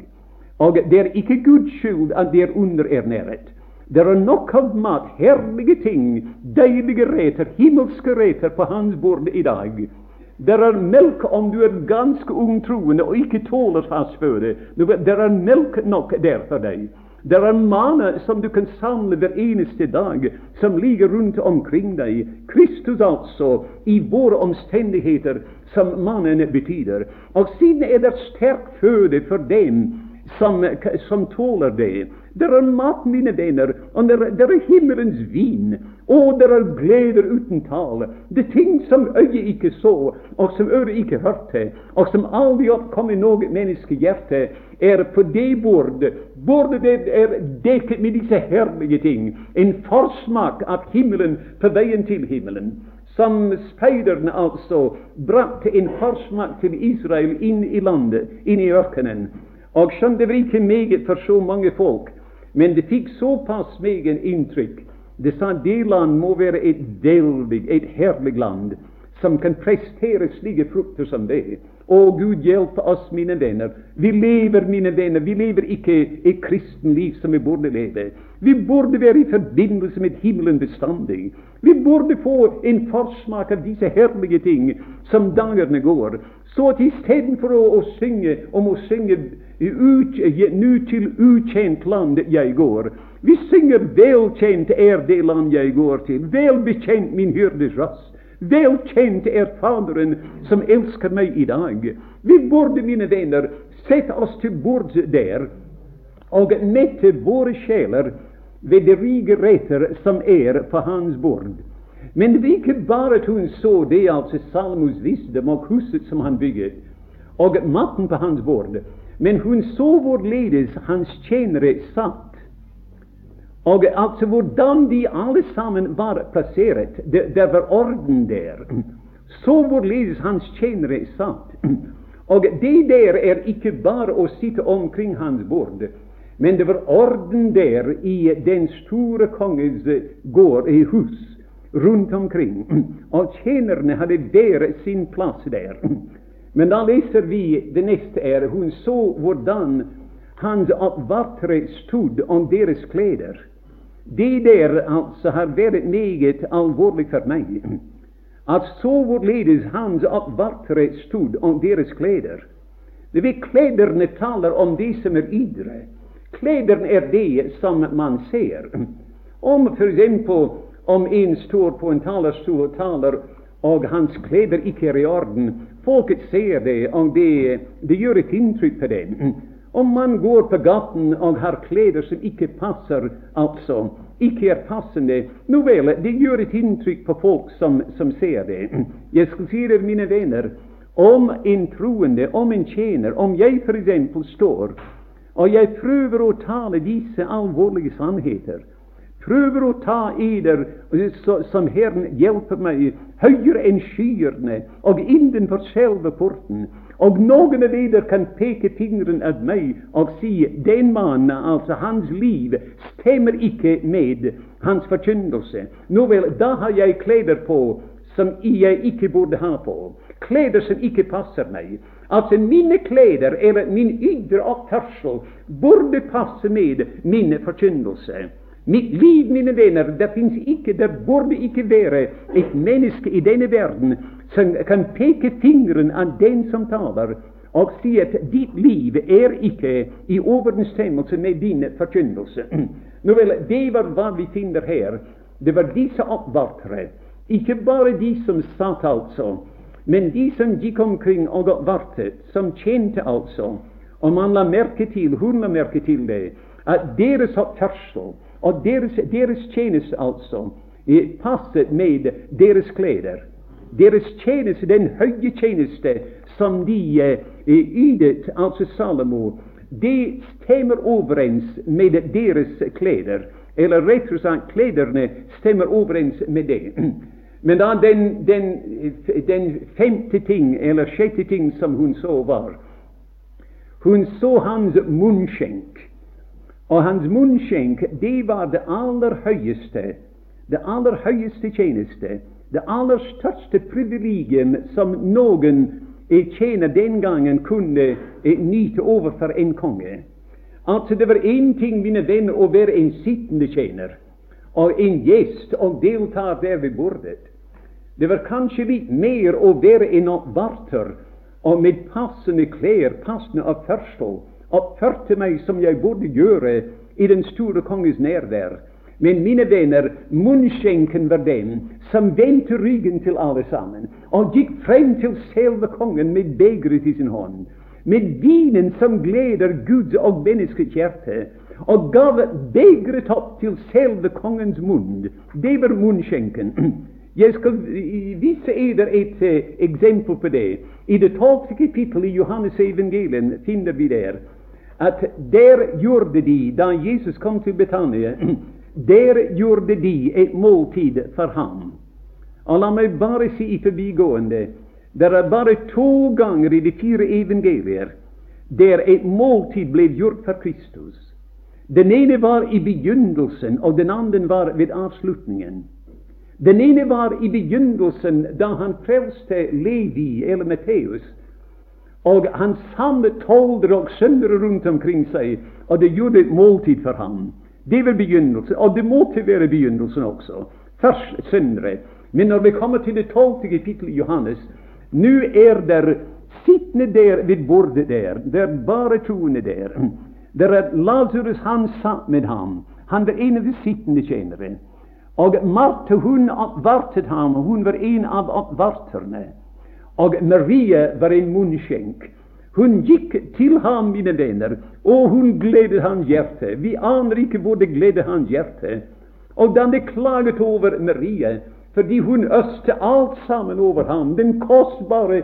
[SPEAKER 1] Og det er ikke Guds skyld at de er underernæret. Det er nok av mat, herlige ting, deilige reter, himmelske reter på hans bord i dag. Det er melk om du er ganske ung troende og ikke tåler fast føde. Det er melk nok der for deg. Det er mana som du kan samle hver eneste dag, som ligger rundt omkring deg. Kristus altså, i våre omstendigheter, som mannen betyr. Og siden er det sterk føde for dem som, som tåler det. Det er mat, mine venner, og det er, er himmelens vin. Og det er gleder uten tale. Det ting som øyet ikke så, og som øret ikke hørte, og som aldri oppkom i noe menneskehjerte, er på det bordet. Bordet det er dekket med disse herlige ting. En forsmak av himmelen på veien til himmelen som speiderne altså brakte en forsmak til Israel inn i landet, inn i ørkenen. Og skjønn, det var ikke meget for så mange folk, men det fikk såpass meget inntrykk. Det sa det land må være et veldig, et herlig land, som kan prestere slike frukter som det. Å, Gud hjelpe oss, mine venner. Vi lever, mine venner, vi lever ikke et kristenliv som vi burde leve. Vi burde være i forbindelse med himmelen bestandig. Vi burde få en forsmak av disse herlige ting som dagene går. Så at istedenfor å, å synge om å synge nu til ukjent land jeg går. Vi synger 'Velkjent er det land jeg går til', velbekjent min hyrdes rass. Velkjent er Faderen som elsker meg i dag. Vi burde, mine venner, sette oss til bords der og mette våre sjeler ved de rike retter som er på hans bord. Men ikke bare at hun så det, altså Salmos visdom og huset som han bygget, og maten på hans bord. Men hun så hvorledes hans tjenere satt, og altså hvordan de alle sammen var plassert. Det, det var orden der. Så hvorledes hans tjenere satt. Og det der er ikke bare å sitte omkring hans bord, men det var orden der i den store konges gård, i hus, rundt omkring. Og tjenerne hadde hver sin plass der. Men da leser vi det neste er hun så hvordan hans oppvartere stod om deres klær. Det der altså har vært meget alvorlig for meg. At så hvorledes hans oppvartere stod om deres klær. Det vil Klærne taler om det som er ydre Klærne er det som man ser. Om f.eks. om en står på en talerstol og taler, og hans klær ikke er i orden, folket ser det, og det, det gjør et inntrykk på dem. Om man går på gaten og har klær som ikke passer, altså ikke er passende, nå vel, det gjør et inntrykk på folk som, som ser det. Jeg skal si dere, mine venner, om en troende, om en tjener, om jeg f.eks. står og jeg prøver å tale disse alvorlige sannheter, prøver å ta eder som Herren hjelper meg, høyere enn skyene og innenfor selve porten, og noen av dere kan peke fingeren at meg og si den mannen, altså hans liv, stemmer ikke med hans forkynnelse. Nå vel, da har jeg klær på som jeg ikke burde ha på. Klær som ikke passer meg. Altså mine klær, eller min ytre oppførsel, burde passe med min forkynnelse. Mitt liv, mine venner, det fins ikke, det burde ikke være et menneske i denne verden som kan peke fingeren av den som taler, og si at ditt liv er ikke i overensstemmelse med din forkynnelse. [clears throat] Nå vel, det var hva vi finner her. Det var disse oppvartere, ikke bare de som satt, altså, men de som gikk omkring og vartet, som tjente, altså. Og man la merke til, hun la merke til det, at deres oppførsel og deres, deres tjeneste, altså, passet med deres klær. Deres tjeneste, den høye tjeneste som de eh, ydet, altså Salomo, det stemmer overens med deres klær. Eller rett og slett, klærne stemmer overens med det. [clears throat] Men da den, den, den, femte ting, eller sjette ting som hun så, var Hun så hans munnskjenk. Og hans munnskjenk, det var det aller høyeste, det aller høyeste tjeneste, det aller største privilegium som noen tjener den gangen kunne eh, nyte overfor en konge. Altså, det var én ting, mine venner, å være en sittende tjener og en gjest og delta der ved bordet. Det var kanskje litt mer å være en oppvarter og med passende klær, passende oppførsel, oppførte meg som jeg burde gjøre i den store konges nærvær. Men mine venner, munnskjenken var den som vendte ryggen til alle sammen og gikk frem til selve kongen med begeret i sin hånd, med vinen som gleder Guds og menneskets hjerte, og gav begeret opp til selve kongens munn. Det var munnskjenken. [clears throat] Jeg skal vise eder et uh, eksempel på det. I det tolvte kapittelet i Johannes evangeliet finner vi der at der gjorde de, da Jesus kom til Betania, [clears throat] der gjorde de et måltid for ham. Og la meg bare si i forbigående det er bare to ganger i de fire evangelier der et måltid ble gjort for Kristus. Den ene var i begynnelsen, og den andre var ved avslutningen. Den ene var i begynnelsen, da han frelste Levi, eller Matteus, og han samlet tolvere og sønner rundt omkring seg, og det gjorde et måltid for ham. Det var begynnelsen, og det måtte være begynnelsen også. Først syndere. Men når vi kommer til det tolvte kapittelet i Johannes, nå er der sittende der ved bordet der, det er bare troende der. Der er Lasarus, han satt med ham. Han var en av de sittende tjenere. Og Marte, hun oppvartet ham, hun var en av oppvarterne. Og Marie var en munnskjenk. Hun gikk til ham, mine venner, og hun gledet hans hjerte. Vi aner ikke hvor det gledet hans hjerte. Og da det klaget over Marie, fordi hun øste alt sammen over ham, den kostbare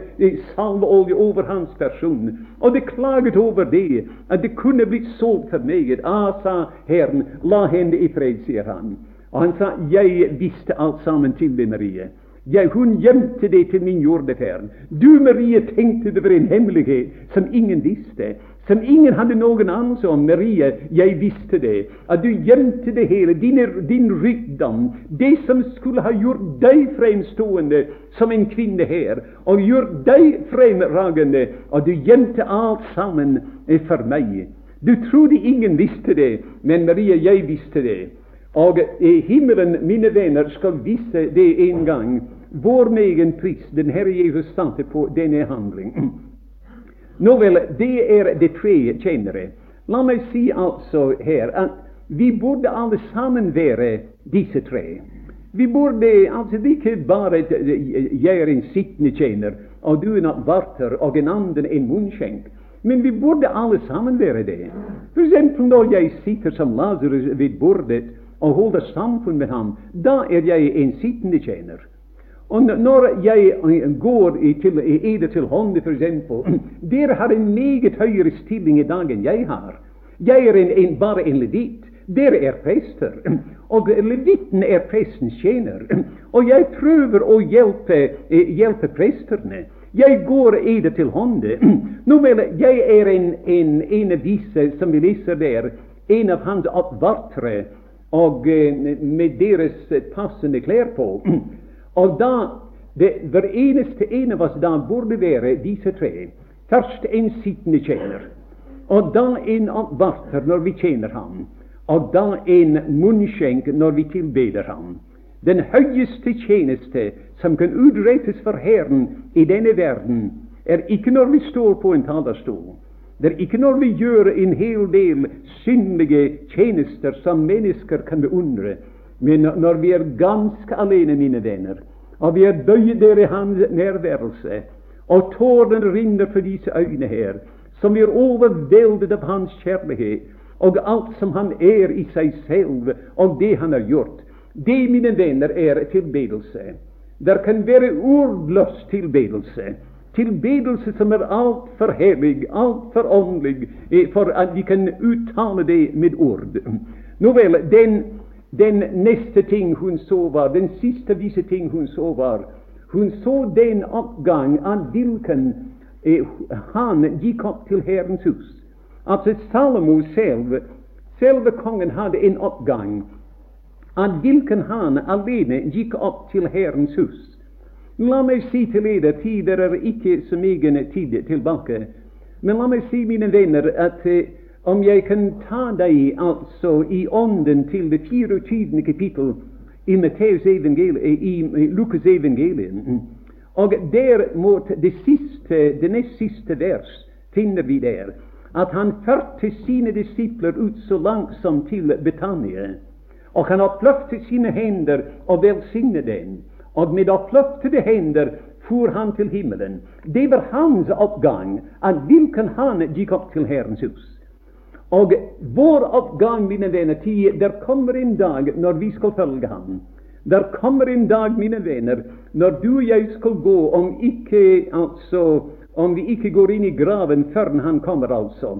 [SPEAKER 1] salveolje over hans person. Og det klaget over det, at det kunne blitt solgt for meget. Ah, sa Herren, la henne i fred, sier han. Og han sa, jeg visste alt sammen til det, Marie. Jeg, hun gjemte det til min jordeferd. Du, Marie, tenkte det var en hemmelighet som ingen visste, som ingen hadde noen anelse om. Marie, jeg visste det. At du gjemte det hele, din, din rikdom, det som skulle ha gjort deg fremstående som en kvinne her, og gjort deg fremragende, og du gjemte alt sammen for meg. Du trodde ingen visste det, men Marie, jeg visste det. Og eh, himmelen, mine venner, skal vise det en gang vår egen pris den Herre Jesus satte på denne handling. Nå vel, det er de tre tjenere. La meg si altså her at vi burde alle sammen være disse tre. Vi burde altså ikke bare Jeg er en sittende tjener, og du en varter, og en annen en munnskjenk. Men vi burde alle sammen være det. For eksempel når jeg sitter som Lasarus ved bordet og holder samfunn med ham, da er jeg en sittende tjener. Og når jeg går til, eder til hånden, f.eks. [clears throat] Dere har en meget høyere stilling i dag enn jeg har. Jeg er en, en, bare en levit. Dere er prester. [clears throat] Og levitten er prestens tjener. [clears throat] Og jeg prøver å hjelpe, eh, hjelpe presterne. Jeg går eder til Hånde. Nå vel, jeg er en, en, en, av disse som vi leser der, en av hans oppvartere, og eh, med deres passende klær på. Og da det, Hver eneste en av oss da burde være disse tre. Først en sittende tjener, og da en varter når vi tjener ham, og da en munnskjenk når vi tilbeder ham. Den høyeste tjeneste som kan utrettes for Herren i denne verden, er ikke når vi står på en talerstol. Det er ikke når vi gjør en hel del syndige tjenester som mennesker kan beundre, men når vi er ganske alene, mine venner, og vi er bøyd der i hans nærværelse, og tårene rinner for disse øyne her, som er overveldet av hans kjærlighet, og alt som han er i seg selv, og det han har gjort, det, mine venner, er tilbedelse. Der kan være ordløs tilbedelse. Tilbedelse som er altfor hellig, altfor åndelig, eh, for at vi kan uttale det med ord. Nå vel, den den neste ting hun så, var den siste visse ting hun så, var hun så den oppgang av hvilken eh, han gikk opp til Herrens hus. Altså Salomo selv, selve kongen, hadde en oppgang av hvilken han alene gikk opp til Herrens hus. La meg si til dere, tider er ikke så mye tid tilbake, men la meg si, mine venner, at eh, om jeg kan ta deg altså i ånden til det 24. kapittel i, i, i Lukas evangeliet, Og der mot det siste, det nest siste vers finner vi der at han førte sine disipler ut så langt som til Betania. Og han oppløftet sine hender og velsignet dem. Og med oppløftede hender for han til himmelen. Det var hans oppgang, at hvilken han gikk opp til Herrens hus. Og vår oppgang, mine venner, til der kommer en dag når vi skal følge ham. Der kommer en dag, mine venner, når du og jeg skal gå, om, ikke, altså, om vi ikke går inn i graven før han kommer, altså.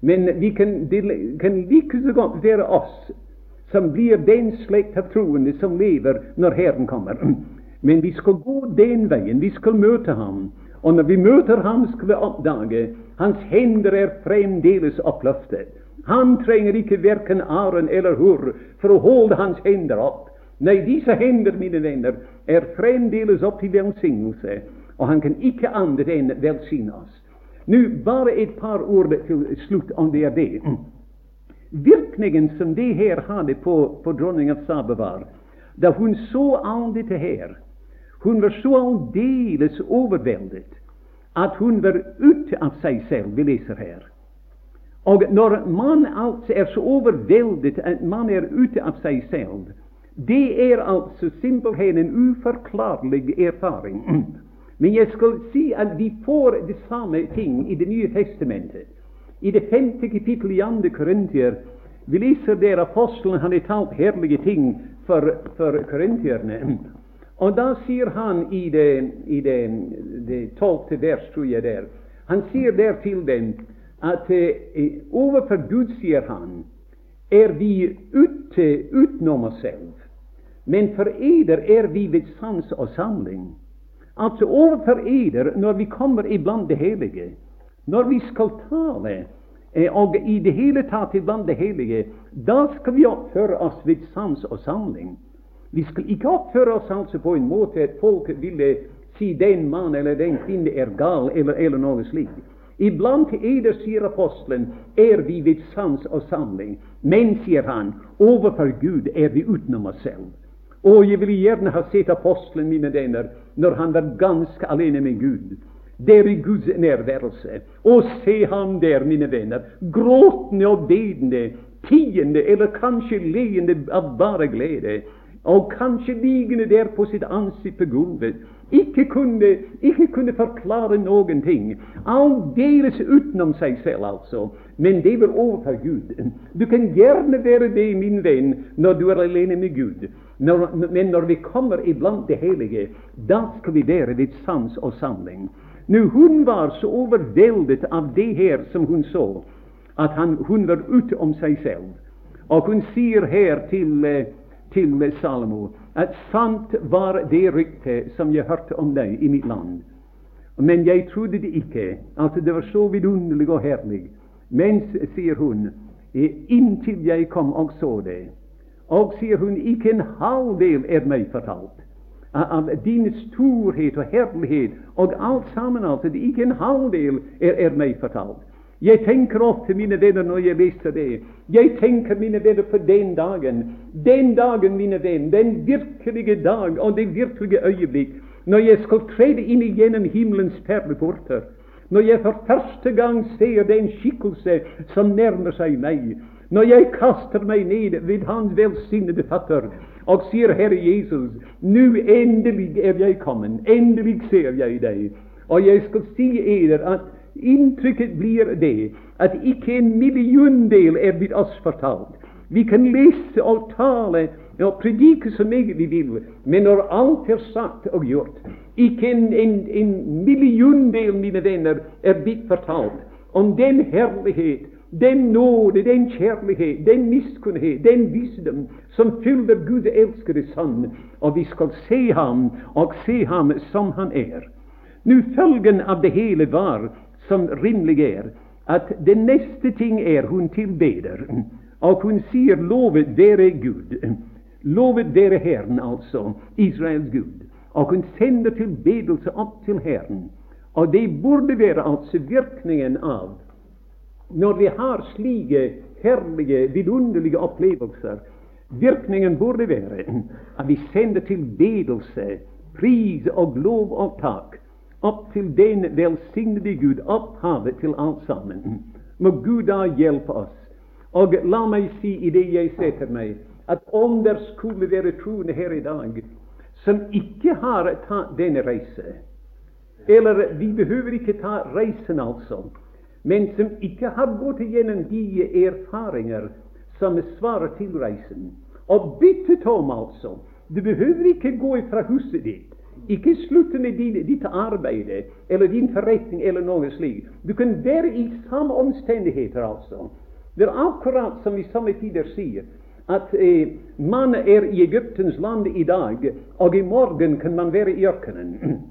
[SPEAKER 1] Men vi kan, det kan like så godt være oss som blir den slekt av troende som lever når Herren kommer. Men vi skal gå den veien. Vi skal møte ham. Og når vi møter ham, skal vi oppdage hans hender er fremdeles oppløftet. Han trenger ikke verken aren eller Hur for å holde hans hender opp. Nei, disse hender, mine venner, er fremdeles opp til velsignelse, og han kan ikke annet enn velsigne oss. Nå bare et par ord til slutt om det er det. Virkningen som det her hadde på, på dronning av Saba, var da hun så alt dette her hun var så aldeles overveldet at hun var ute av seg selv. Vi leser her. Og når man altså er så overveldet at man er ute av seg selv, det er altså simpelthen en uforklarlig erfaring. [clears throat] Men jeg skal si at vi får det samme ting i Det nye testamentet. I det femte kapittel i andre Korintier vi leser der apostelen hadde talt herlige ting for, for korintierne. Og da sier han i det, tolvte vers, tror jeg der Han sier der til dem at eh, overfor Gud, sier han, er vi ute utenom oss selv. Men for eder er vi ved sans og samling. Altså overfor eder, når vi kommer iblant det hellige, når vi skal tale, eh, og i det hele tatt iblant det hellige, da skal vi oppføre oss ved sans og samling. Vi skal ikke oppføre oss altså på en måte at folk ville si den mann eller den kvinne er gal, eller, eller noe slikt. Iblant eder, sier apostelen, er vi ved sans og samling. Men, sier han, overfor Gud er vi utenom oss selv. Og jeg ville gjerne ha sett apostelen, mine venner, når han var ganske alene med Gud. Der i Guds nærværelse. Og se ham der, mine venner, gråtende og bedende, tiende eller kanskje leende av bare glede. Og kanskje liggende der på sitt ansikt på gulvet, ikke kunne, ikke kunne forklare noen ting. Aldeles utenom seg selv, altså. Men det vil overta Gud. Du kan gjerne være det, min venn, når du er alene med Gud. Når, men når vi kommer iblant det hellige, da skal vi være litt sans og samling. Nå, Hun var så overveldet av det her som hun så, at han, hun var ute om seg selv. Og hun sier her til, eh, til med Salomo at sant var det ryktet som jeg hørte om deg i mitt land. Men jeg trodde det ikke. Altså, det var så vidunderlig og herlig. Mens, sier hun, inntil jeg kom og så det. Og, sier hun, ikke en halvdel er meg fortalt av din storhet og herlighet og alt sammen. altså, Ikke en halvdel er, er meg fortalt. Jeg tenker ofte, mine venner, når jeg leser det Jeg tenker, mine venner, på den dagen. Den dagen, mine venner, den virkelige dag og det virkelige øyeblikk når jeg skal trede inn igjennom himmelens perleporter. Når jeg for første gang ser den skikkelse som nærmer seg meg. Når jeg kaster meg ned ved Hans velsignede fatter og sier, Herre Jesus, nå endelig er jeg kommet, endelig ser jeg deg. Og jeg skal si eder at Inntrykket blir det at ikke en milliondel er blitt oss fortalt. Vi kan lese og tale og predike så mye vi vil, men når alt er sagt og gjort, ikke en, en, en milliondel, mine venner, er blitt fortalt om den herlighet, den nåde, den kjærlighet, den miskunnhet, den visdom som fyller Gud elskede Sønn, og vi skal se ham og se ham som han er. Nå Følgen av det hele var som rimelig er, at det neste ting er hun tilbeder. Og hun sier 'lovet dere Gud'. Lovet dere Herren, altså, Israels Gud. Og hun sender tilbedelse opp til Herren. Og det burde være altså virkningen av når vi har slike herlige, vidunderlige opplevelser. Virkningen burde være at vi sender tilbedelse, pris og lov og takk opp til den velsignede Gud, opphavet til alt sammen. Må Gud da hjelpe oss. Og la meg si i det jeg setter meg, at om det skulle være troende her i dag som ikke har tatt denne reise, eller vi behøver ikke ta reisen, altså, men som ikke har gått igjennom de erfaringer som svarer til reisen, og byttet om, altså Du behøver ikke gå fra huset ditt ikke slutte med ditt arbeid eller din forretning eller noe slikt. Du kan være i samme omstendigheter, altså. Det er akkurat som vi samme tider sier, at eh, man er i Egyptens land i dag, og i morgen kan man være i ørkenen. [clears throat]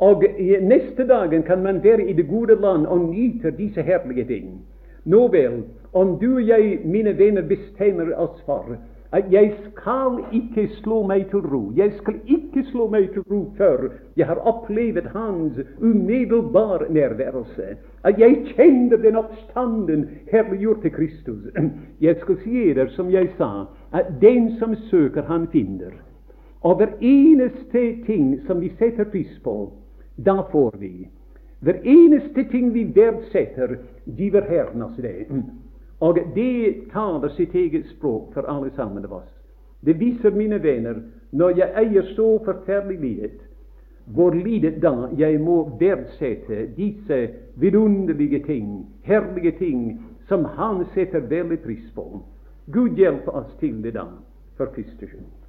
[SPEAKER 1] Og eh, neste dagen kan man være i det gode land og nyte disse herlige ting. Nå vel, om du og jeg, mine venner, bestemmer oss for at jeg skal ikke slå meg til ro. Jeg skal ikke slå meg til ro før jeg har opplevd Hans umiddelbare nærværelse. At jeg kjenner den oppstanden herliggjort til Kristus. Jeg skal si dere, som jeg sa, at den som søker, han finner. Og hver eneste ting som vi setter pris på, da får vi. Hver eneste ting vi verdsetter, giver Herren oss det. Og det taler sitt eget språk for alle sammen av oss. Det viser, mine venner, når jeg eier så forferdelig lidet, hvor lidet da jeg må verdsette disse vidunderlige ting, herlige ting, som Han setter veldig pris på. Gud hjelpe oss til det da, for Kristus skyld.